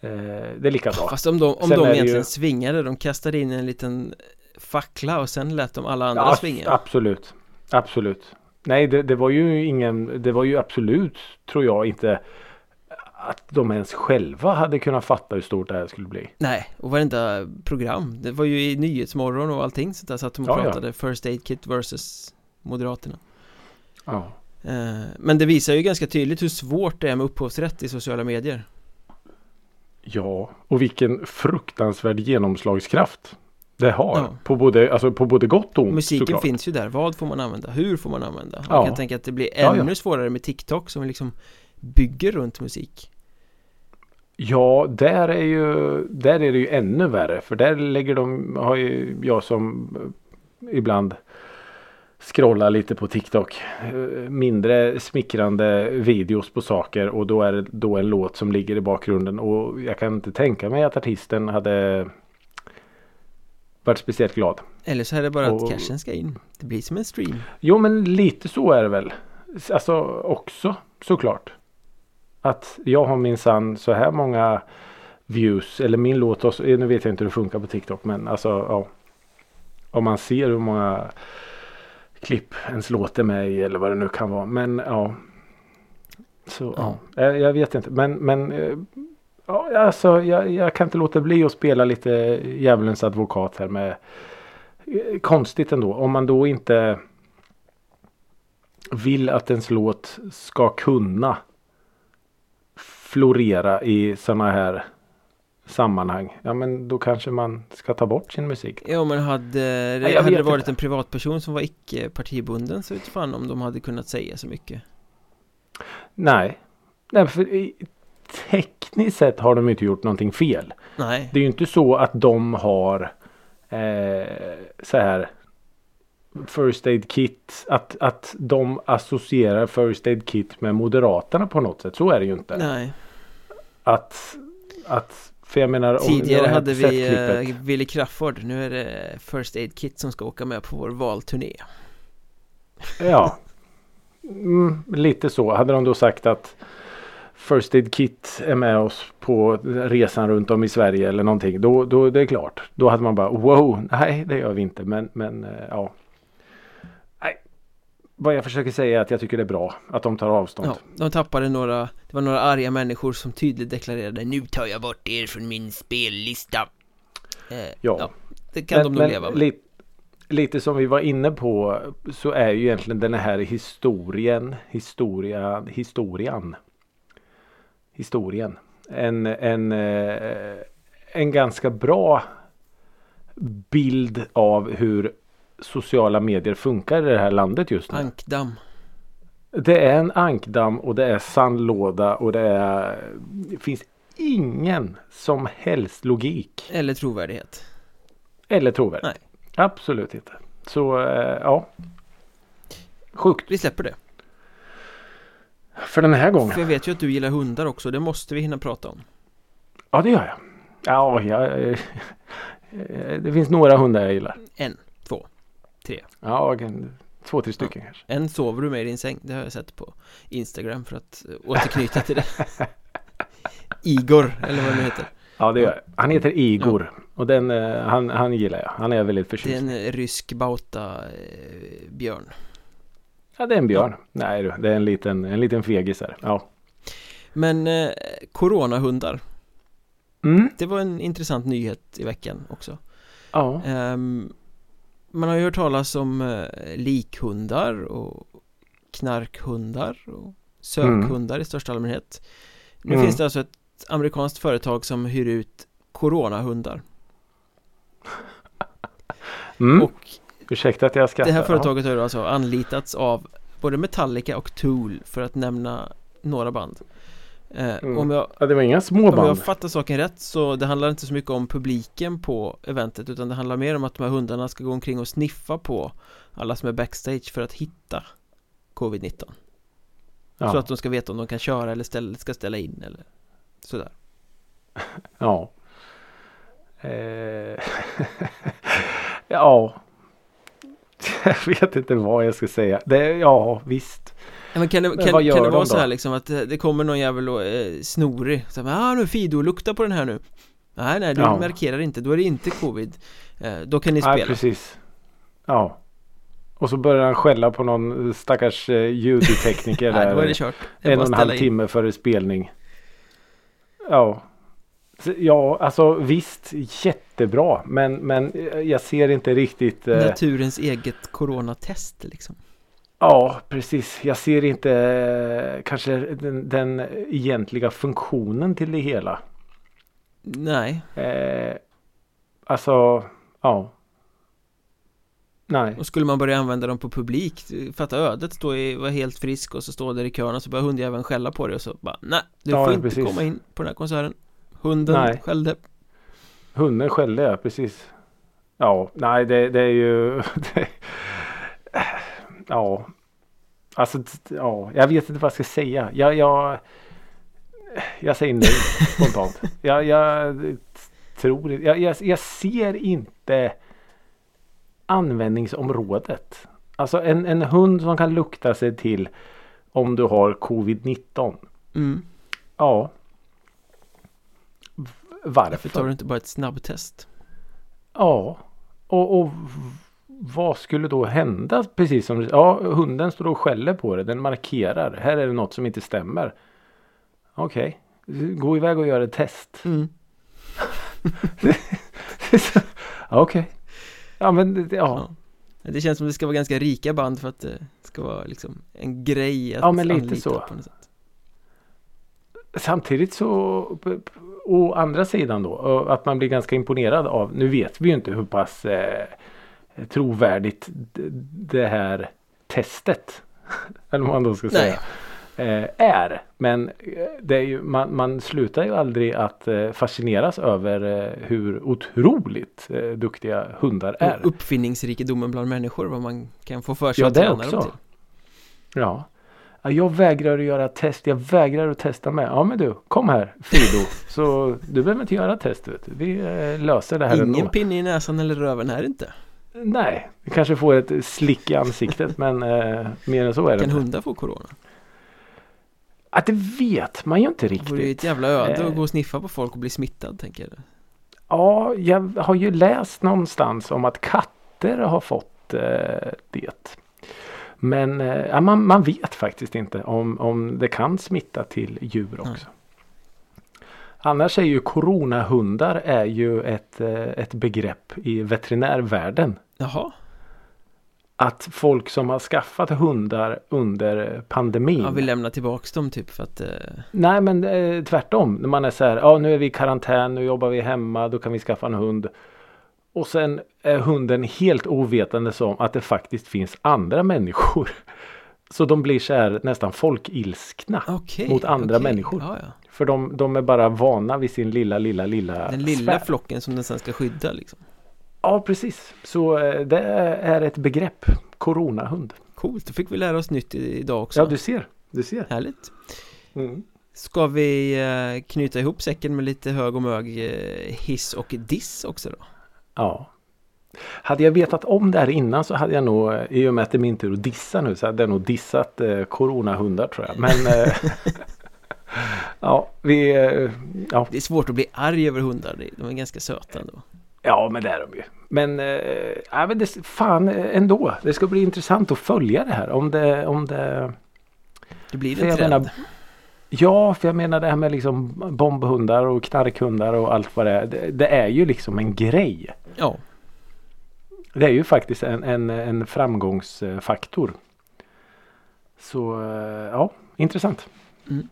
eh, det är lika bra. Fast om de, om Sen de egentligen ju- svingade, de kastade in en liten fackla och sen lät de alla andra Ja, svinga. absolut. Absolut. Nej, det, det var ju ingen, det var ju absolut, tror jag, inte att de ens själva hade kunnat fatta hur stort det här skulle bli. Nej, och varenda program, det var ju i Nyhetsmorgon och allting så där satt de och Ja, ja. pratade First Aid Kit versus Moderaterna. Ja. Eh, Men det visar ju ganska tydligt hur svårt det är med upphovsrätt i sociala medier. Ja, och vilken fruktansvärd genomslagskraft det har. Ja. På, både, alltså på både gott och ont Musiken såklart. finns ju där, vad får man använda? Hur får man använda? Man Ja. kan tänka att det blir Ja, ännu ja. svårare med TikTok som liksom bygger runt musik. Ja, där är ju där är det ju ännu värre. För där lägger de, har ju jag som eh, ibland scrollar lite på TikTok. eh, Mindre smickrande videos på saker och då är det då en låt som ligger i bakgrunden. Och jag kan inte tänka mig att artisten hade varit speciellt glad. Eller så är det bara Och- att cashen ska in. Det blir som en stream. Jo men lite så är det väl. Alltså också såklart. Att jag har minsann så här många views. Eller min låt. Och så, nu vet jag inte hur det funkar på TikTok. Men alltså ja. Om man ser hur många klipp ens låt är med i. Eller vad det nu kan vara. Men ja. Så ja. Jag, jag vet inte. Men, men eh, ja, alltså, jag, jag kan inte låta bli att spela lite djävulens advokat här med eh, konstigt ändå. Om man då inte vill att ens låt ska kunna florera i sådana här sammanhang. Ja men då kanske man ska ta bort sin musik. Ja men hade, det, hade det varit inte. en privatperson som var icke partibunden så vet fan om de hade kunnat säga så mycket. Nej. Nej för tekniskt sett har de inte gjort någonting fel. Nej, Det är ju inte så att de har eh, så här First Aid Kit. Att, att de associerar First Aid Kit med Moderaterna på något sätt. Så är det ju inte. nej. Att, att för jag menar Tidigare jag hade vi klippet. eh, Willy Crafoord, nu är det First Aid Kit som ska åka med på vår valturné. Ja. Mm, lite så. Hade de då sagt att First Aid Kit är med oss på resan runt om i Sverige eller någonting. Då, då det är klart. Då hade man bara wow, nej det gör vi inte. Men, men eh, ja. Vad jag försöker säga är att jag tycker det är bra att de tar avstånd. Ja, de tappade några, det var några arga människor som tydligt deklarerade Nu tar jag bort er från min spellista. Eh, Ja. det kan de nog leva med. Lite, lite som vi var inne på så är ju egentligen den här historien, historia, historian. Historien. En, en, eh, en ganska bra bild av hur sociala medier funkar i det här landet just nu. Ankdamm. Det är en ankdamm och det är sandlåda och det är Det finns ingen som helst logik. Eller trovärdighet. Eller trovärdigt. Nej. Absolut inte. Så eh, ja. Sjukt. Vi släpper det. För den här gången. För jag vet ju att du gillar hundar också, det måste vi hinna prata om. Ja det gör jag. Ja, jag, eh, det finns några hundar jag gillar. En, tre. Ja, kan- två, tre stycken kanske. En sover du med i din säng, det har jag sett på Instagram för att eh, återknyta till det. Igor, eller vad det heter. Ja det gör jag. Han heter Igor. Och den, eh, han, han gillar jag. Han är väldigt Det är förtjust en eh, rysk bauta eh, björn. Ja det är en björn. Nej du, det är en liten, en liten fegis här. Ja. Men eh, coronahundar, Mm. det var en intressant nyhet i veckan också. Ja. Ehm, man har ju hört talas om eh, likhundar och knarkhundar och sökhundar i största allmänhet. Nu Mm. finns det alltså ett amerikanskt företag som hyr ut coronahundar. Mm. Och Ursäkta att jag skrattar. det här företaget har alltså anlitats av både Metallica och Tool för att nämna några band. Eh, Mm. Om jag Ja, det var inga små Om jag band. fattar saken rätt så det handlar inte så mycket om publiken på eventet utan det handlar mer om att de här hundarna ska gå omkring och sniffa på alla som är backstage för att hitta covid-19 Ja. så att de ska veta om de kan köra eller ställa, ska ställa in eller sådär Ja. Eh. ja. jag vet inte vad jag ska säga. Det, ja, visst. Ja, men kan det, Men kan, kan det de vara så här liksom att det det kommer någon jävel och eh, snorig så här, ah nu Fido, lukta på den här nu Nej nej, du Ja. markerar inte, då är det inte covid eh, Då kan ni Nej, spela precis. Ja. Och så börjar han skälla på någon stackars eh, ljudtekniker Nej, där det kört Det är en och en halv in. timme före spelning. Ja. Ja, alltså visst jättebra. Men, men eh, jag ser inte riktigt. Eh, Naturens eget coronatest liksom ja, precis. Jag ser inte eh, kanske den, den egentliga funktionen till det hela. Nej, Eh, alltså, ja. Nej. och skulle man börja använda dem på publik Fatta ödet, stå i, vara helt frisk och så står där i kön och så börjar hundjäveln skälla på dig och så bara Nej, du Ja, får inte precis. komma in på den här konserten Hunden Nej. skällde Hunden skällde ja, precis. Ja, nej det, det är ju... Ja. Alltså, ja, jag vet inte vad jag ska säga. Jag, jag, jag säger nej spontant. Jag, jag tror jag, jag, jag ser inte användningsområdet. Alltså en, en hund som kan lukta sig till om du har covid-19. mm. Ja. Varför? Varför tar du inte bara ett snabbtest? Ja, och, och vad skulle då hända? Precis som ja, hunden står och skäller på det. Den markerar. Här är det något som inte stämmer. Okej, gå iväg och gör ett test. Mm. Ja, Okej. Ja men det- ja. Ja. Det känns som det ska vara ganska rika band för att det ska vara liksom en grej att Ja, men lite anlita så. på något sätt. Samtidigt så å andra sidan då att man blir ganska imponerad av. Nu vet vi ju inte hur pass eh, trovärdigt det här testet eller vad man då ska Nej. säga eh, är. Men eh, det är ju, man, man slutar ju aldrig att eh, fascineras över hur otroligt duktiga hundar är. Och Uppfinningsrikedomen bland människor, vad man kan få för sig Ja, att träna dem också. till. Ja. Ja, Jag vägrar att göra test. Jag vägrar att testa med. Ja men du, kom här Fido. Så du behöver inte göra testet. Vi löser det här Ingen ändå. pinne i näsan eller röven här inte. Nej, vi kanske får ett slick i ansiktet men eh, mer än så är det Kan hundar få corona? Att det vet man ju inte Det vore ju ett riktigt. jävla öde Eh. att gå och sniffa på folk och bli smittad tänker jag. Ja, jag har ju läst någonstans om att katter har fått eh, det. Men eh, man, man vet faktiskt inte om, om det kan smitta till djur också. Annars är ju coronahundar är ju ett, eh, ett begrepp i veterinärvärlden. Jaha, Att folk som har skaffat hundar under pandemin. ja, vi lämnar tillbaks dem typ för att eh, Nej men eh, tvärtom. När man är så här, ja nu är vi i karantän, nu jobbar vi hemma, då kan vi skaffa en hund. Och sen är hunden helt ovetande om att det faktiskt finns andra människor. Så de blir så här nästan folkilskna. Okej, Mot andra okej. människor. Ja, ja. För de, de är bara vana vid sin lilla, lilla, lilla Den lilla sfär. flocken som den sen ska skydda liksom. Ja precis. Så eh, det är ett begrepp. Coronahund. Coolt, då fick vi lära oss nytt idag också. Ja du ser. Du ser. Härligt. Mm. Ska vi eh, knyta ihop säcken med lite hög och mög eh, hiss och diss också då? Ja. Hade jag vetat om det här innan så hade jag nog, i och med att det är min tur att dissa nu, så hade jag nog dissat eh, coronahundar tror jag. Men ja, vi, eh, ja, Det är svårt att bli arg över hundar, de är ganska söta ändå. ja, men det är de ju. Men, ja, men det, fan eh, ändå. Det ska bli intressant att följa det här. Om det, om det Det blir en trend. menar, Ja, för jag menar det här med liksom bombhundar och knarkhundar och allt vad det är. Det, det är ju liksom en grej. Ja, Det är ju faktiskt en, en, en framgångsfaktor. Så ja, intressant. Mm.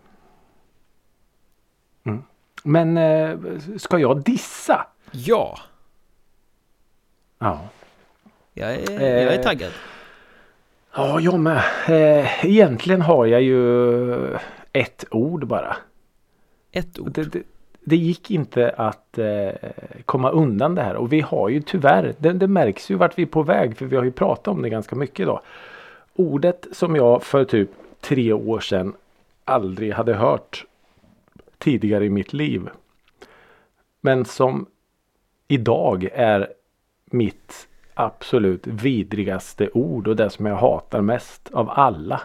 Mm. Men eh, ska jag dissa? ja, Ja. jag är, jag är Eh, taggad. Ja, jag med. Eh, egentligen har jag ju ett ord bara. Ett ord. Det, det, det gick inte att eh, komma undan det här och vi har ju tyvärr, det, det märks ju vart vi är på väg för vi har ju pratat om det ganska mycket idag. Ordet som jag för typ tre år sedan aldrig hade hört tidigare i mitt liv. Men som idag är mitt absolut vidrigaste ord och det som jag hatar mest av alla.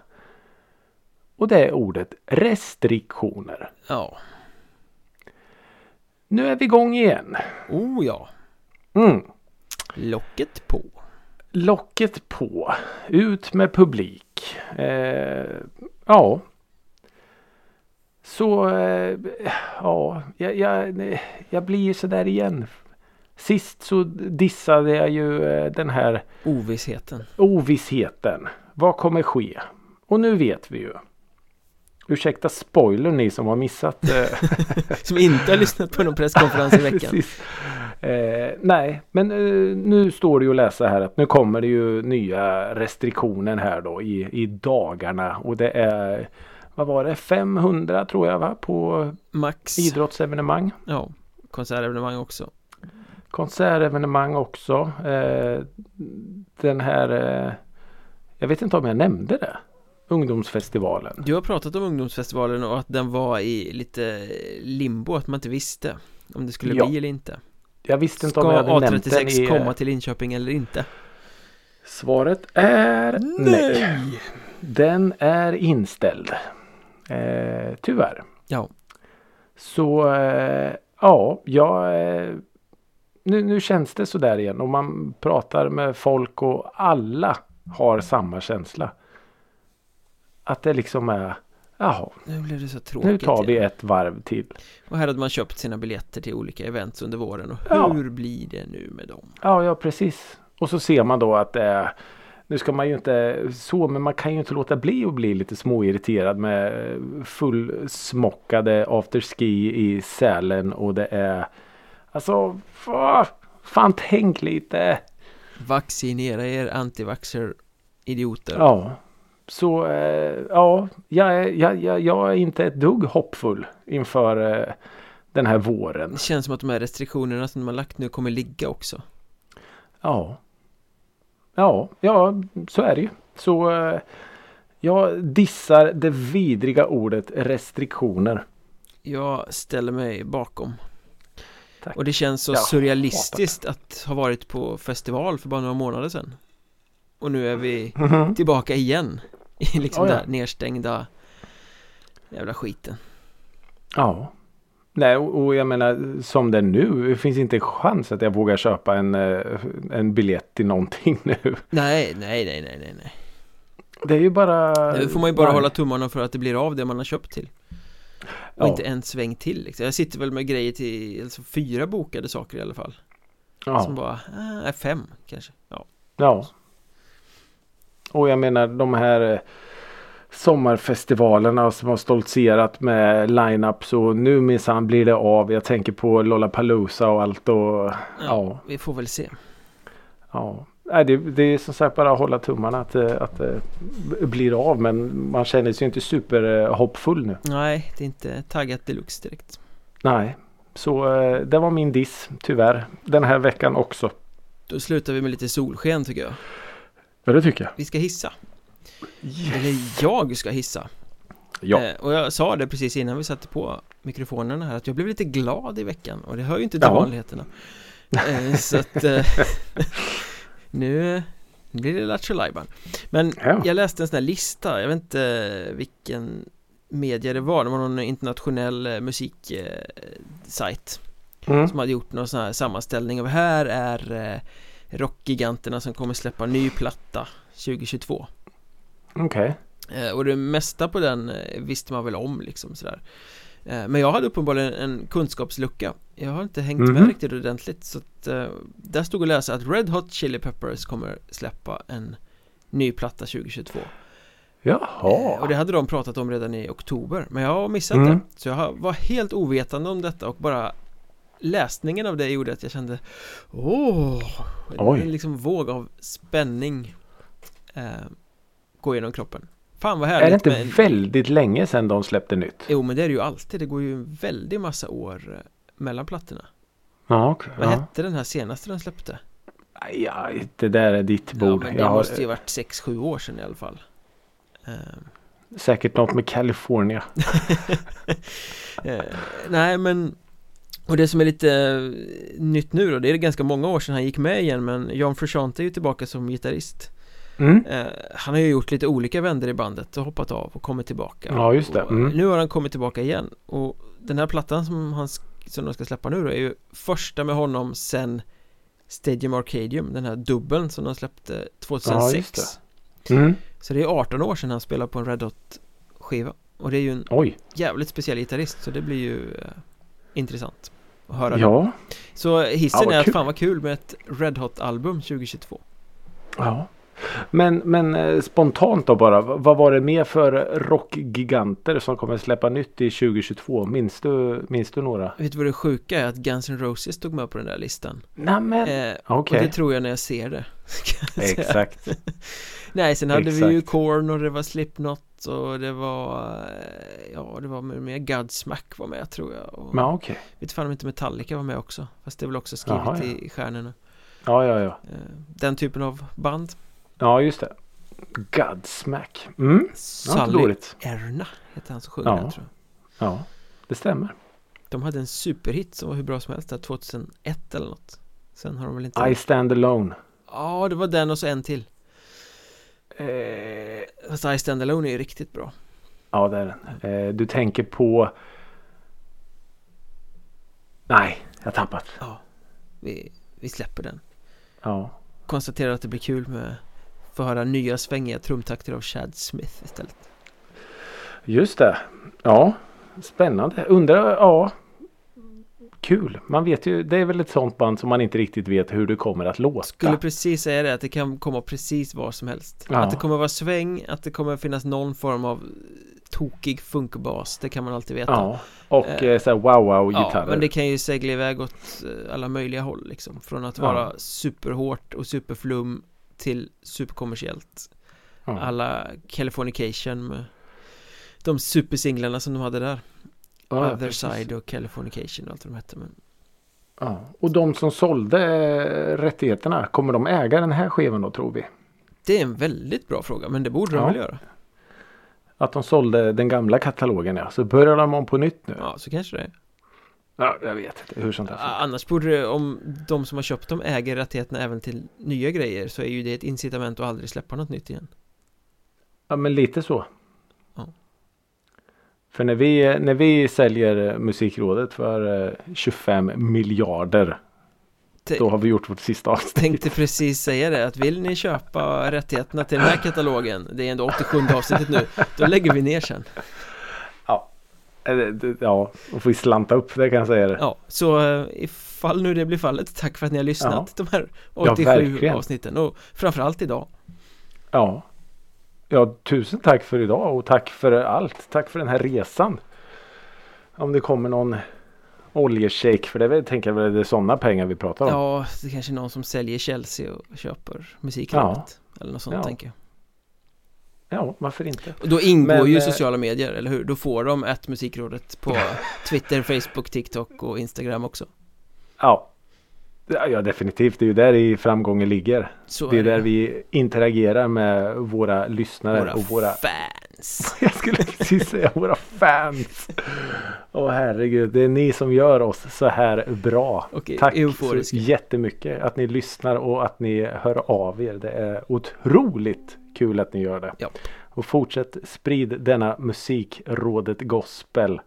Och det är ordet restriktioner. Ja. Nu är vi igång igen. Oh ja. Mm. Locket på. Locket på. Ut med publik. Eh, ja. Så eh, ja, jag, jag, jag blir sådär igen. Sist så dissade jag ju eh, den här Ovissheten. ovissheten. Vad kommer ske? Och nu vet vi ju. Ursäkta spoiler ni som har missat. eh, Som inte har lyssnat på någon presskonferens i veckan. Eh, nej, men eh, nu står det ju att läsa här att nu kommer det ju nya restriktioner här då i, i dagarna. Och det är, vad var det, 500 tror jag va? På Max. idrottsevenemang. Ja. Konsertevenemang också. Konsertevenemang också. Eh, den här, eh, jag vet inte om jag nämnde det. Ungdomsfestivalen. Du har pratat om ungdomsfestivalen och att den var i lite limbo, att man inte visste om det skulle Ja. bli eller inte. Jag visste inte Ska om jag hade nämnt den A36 i... komma till Linköping eller inte? Svaret är nej. Den är inställd. Eh, tyvärr. Ja. Så eh, ja, jag, eh, nu, nu känns det sådär igen. Och man pratar med folk och alla har samma känsla. Att det liksom är Jaha, Nu blev det så tråkigt nu tar vi ett varv till. Och här hade man köpt sina biljetter till olika events under våren och Ja. hur blir det nu med dem? Ja, ja precis. Och så ser man då att det är nu ska man ju inte så, men man kan ju inte låta bli att bli lite småirriterad med fullsmockade afterski i Sälen och det är alltså fa- fan tänk lite. Vaccinera er antivaxxer idioter. Ja, så eh, ja, jag, är- jag, jag, jag är inte ett dugg hoppfull inför eh, den här våren. Det känns som att de här restriktionerna som de har lagt nu kommer ligga också. Ja. Ja, ja, så är det ju. Så eh, jag dissar det vidriga ordet restriktioner. Jag ställer mig bakom. Tack. Och det känns så Jag surrealistiskt att ha varit på festival för bara några månader sedan. Och nu är vi Mhm. tillbaka igen i liksom Ja, ja. där nedstängda jävla skiten. Ja. Nej, och och jag menar som det är nu. Det finns inte en chans att jag vågar köpa en, eh, en biljett till någonting nu. Nej, nej, nej, nej, nej, nej. Det är ju bara... Nu får man ju bara Nej. hålla tummarna för att det blir av det man har köpt till. Och Ja. inte en sväng till liksom. Jag sitter väl med grejer till alltså, fyra bokade saker i alla fall. Som Ja. bara, äh, fem kanske. Ja. ja. Och jag menar de här eh, sommarfestivalerna som har stoltserat med line-ups och nu minsann blir det av. Jag tänker på Lollapalooza och allt och ja. Vi får väl se. Ja, Nej, det, det är som sagt bara att hålla tummarna att, det- att det blir av. Men man känner sig ju inte superhoppfull nu. Nej, det är inte taggat deluxe direkt. Nej, så eh, det var min diss tyvärr. Den här veckan också. Då slutar vi med lite solsken tycker jag. Ja, det tycker jag. Vi ska hissa. Eller jag ska hissa. Ja. Eh, och jag sa det precis innan vi satte på mikrofonerna här att jag blev lite glad i veckan och det hör ju inte till Ja. vanligheterna. Eh, så att eh, nu blir det Lattjo. Men Ja. jag läste en sån här lista, jag vet inte vilken media det var, det var någon internationell eh, musiksajt Mm. som hade gjort någon sån här sammanställning av här är eh, rockgiganterna som kommer släppa ny platta 2022 Okej. Eh, Och det mesta på den eh, visste man väl om liksom sådär Eh, Men jag hade uppenbarligen en kunskapslucka Jag har inte hängt med Mhm. riktigt ordentligt så att Där stod att läsa att Red Hot Chili Peppers kommer släppa en ny platta 2022 Eh, Jaha. Och det hade de pratat om redan i oktober Men jag har missat Mm. det Så jag var helt ovetande om detta och bara Läsningen av det gjorde att jag kände Åh Oj. En liksom våg av spänning eh, Gå genom kroppen Fan vad härligt Är det inte med en- väldigt länge sedan de släppte nytt? Jo men det är det ju alltid, det går ju en väldig massa år eh, mellan plattorna Ja, okej. Vad Ja. hette den här senaste den släppte? Ja, det där är ditt Ja bord. men det jag har måste ju varit 6-7 år sedan i alla fall eh, säkert något med California. eh, Nej men Och det som är lite eh, nytt nu då, det är ganska många år sedan han gick med igen men Jan Frusciante är ju tillbaka som gitarrist Mm. eh, Han har ju gjort lite olika vändor i bandet och hoppat av och kommit tillbaka Ja, just det. och, Mm. Nu har han kommit tillbaka igen och den här plattan som, han, som de ska släppa nu då är ju första med honom sen Stadium Arcadium, den här dubbeln som de släppte 2006 just Mm. Så det är 18 år sedan han spelade på en Red Hot skiva Och det är ju en Oj. jävligt speciell gitarrist så det blir ju eh, intressant att höra det. Ja. Så hissen Ja, är att fan vad kul med ett Red Hot album 2022 Ja. Men, men eh, spontant då bara. Vad var det mer för rockgiganter som kommer släppa nytt i 2022? Minns du, minns du några? Vet du vad det sjuka är? Att Guns N' Roses stod med på den där listan Nämen. eh, Okej. Och det tror jag när jag ser det jag. Exakt. Nej, sen hade vi ju Exakt. Korn och det var Slipknot och det var eh, Ja, det var mer Godsmack var med tror jag och Men okej. Vet fan om inte Metallica var med också Fast det är väl också skrivet Jaha, ja. i stjärnorna Ja, ja, ja. eh, Den typen av band Ja, just det. Godsmack. Mm. Dåligt. Erna heter han som sjunger Ja. tror jag Ja, det stämmer. De hade en superhit som var hur bra som helst där 2001 eller något Sen har de väl inte I stand alone. Ja, det var den och så en till Eh, Fast I Stand Alone är ju riktigt bra ja, det är den. Eh, du tänker på... Nej, jag har tappat. Ja Vi, vi släpper den Ja. Konstaterar att det blir kul med Få höra nya svängiga trumtakter av Chad Smith istället Just det. Ja, spännande. Undrar, ja. Kul. Man vet ju, det är väl ett sånt band som man inte riktigt vet hur det kommer att låta. Skulle precis säga det att det kan komma precis vad som helst Ja. Att det kommer vara sväng, att det kommer finnas någon form av tokig funkbas Det kan man alltid veta Ja, och Eh, eh, så här wow wow Ja, men det kan ju segla iväg åt eh, alla möjliga håll liksom Från att Ja. vara superhårt och superflum till superkommersiellt ja. Alla Californication med de supersinglarna som de hade där Ja, Other precis. Side och Californication och allt vad de hette men Ja. Och de som sålde eh, rättigheterna, kommer de äga den här skivan då tror vi? Det är en väldigt bra fråga men det borde de Ja. väl göra Att de sålde den gamla katalogen ja, så börjar de om på nytt nu. Ja, så kanske det är Ja, jag vet inte hur sånt här funkar. Annars borde det, om de som har köpt dem äger rättigheterna även till nya grejer så är ju det ett incitament att aldrig släppa något nytt igen Ja, men lite så. Ja. För när vi, när vi säljer eh, Musikrådet för eh, 25 miljarder T- då har vi gjort vårt sista avsnitt. Tänkte precis säga det att vill ni köpa rättigheterna till den här katalogen Det är ändå 87 avsnittet nu Då lägger vi ner sen Eh, Ja, då får slanta upp det kan jag säga det. Ja, så eh, ifall nu det blir fallet Tack för att ni har lyssnat de här Ja, 87 verkligen. avsnitten och framförallt idag Ja. Ja, tusen tack för idag och tack för allt. Tack för den här resan. Om det kommer någon oljeshake för det väl- tänker jag väl det är sådana pengar vi pratar om. Ja, det är kanske någon som säljer Chelsea och köper musikrådet Eller något sånt Ja. tänker jag Ja, varför inte? Och då ingår Men, ju eh, sociala medier, eller hur? Då får de ett musikrådet på Twitter, Facebook, TikTok och Instagram också Ja. Ja, definitivt. Det är ju där i framgången ligger. Så Det är där vi interagerar med våra lyssnare våra, och våra fans Jag skulle precis säga våra fans. Åh herregud, det är ni som gör oss så här bra. Och Tack så euforiska. jättemycket att ni lyssnar och att ni hör av er. Det är otroligt kul att ni gör det. Ja. Och fortsätt sprid denna musikrådet gospel.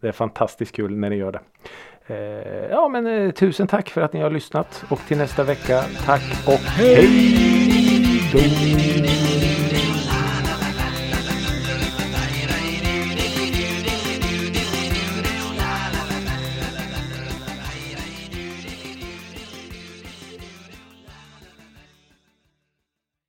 Det är fantastiskt kul när ni gör det. Eh, ja men eh, tusen tack för att ni har lyssnat och till nästa vecka tack och hej då!